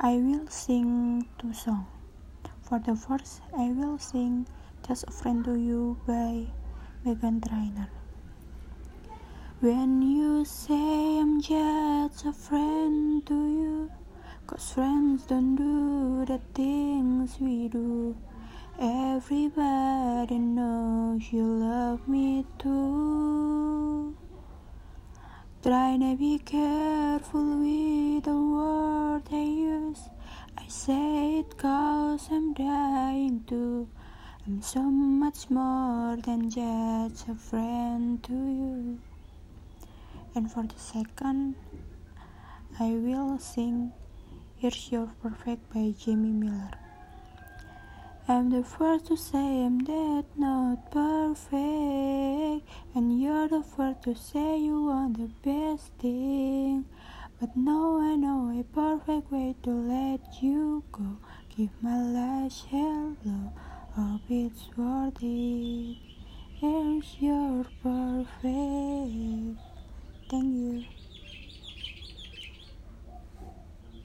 I will sing two songs. For the first, I will sing Just a Friend to You by Meghan Trainor. When you say I'm just a friend to you, cause friends don't do the things we do. Everybody knows you love me too. Try to be careful with the word I use. I say it cause I'm dying to. I'm so much more than just a friend to you. And for the second, I will sing Here's Your Perfect by Jamie Miller. I'm the first to say I'm that not perfect, and you're the first to say you want the best thing. But now I know a perfect way to let you go. Give my last hello, hope it's worth it. Here's your perfect.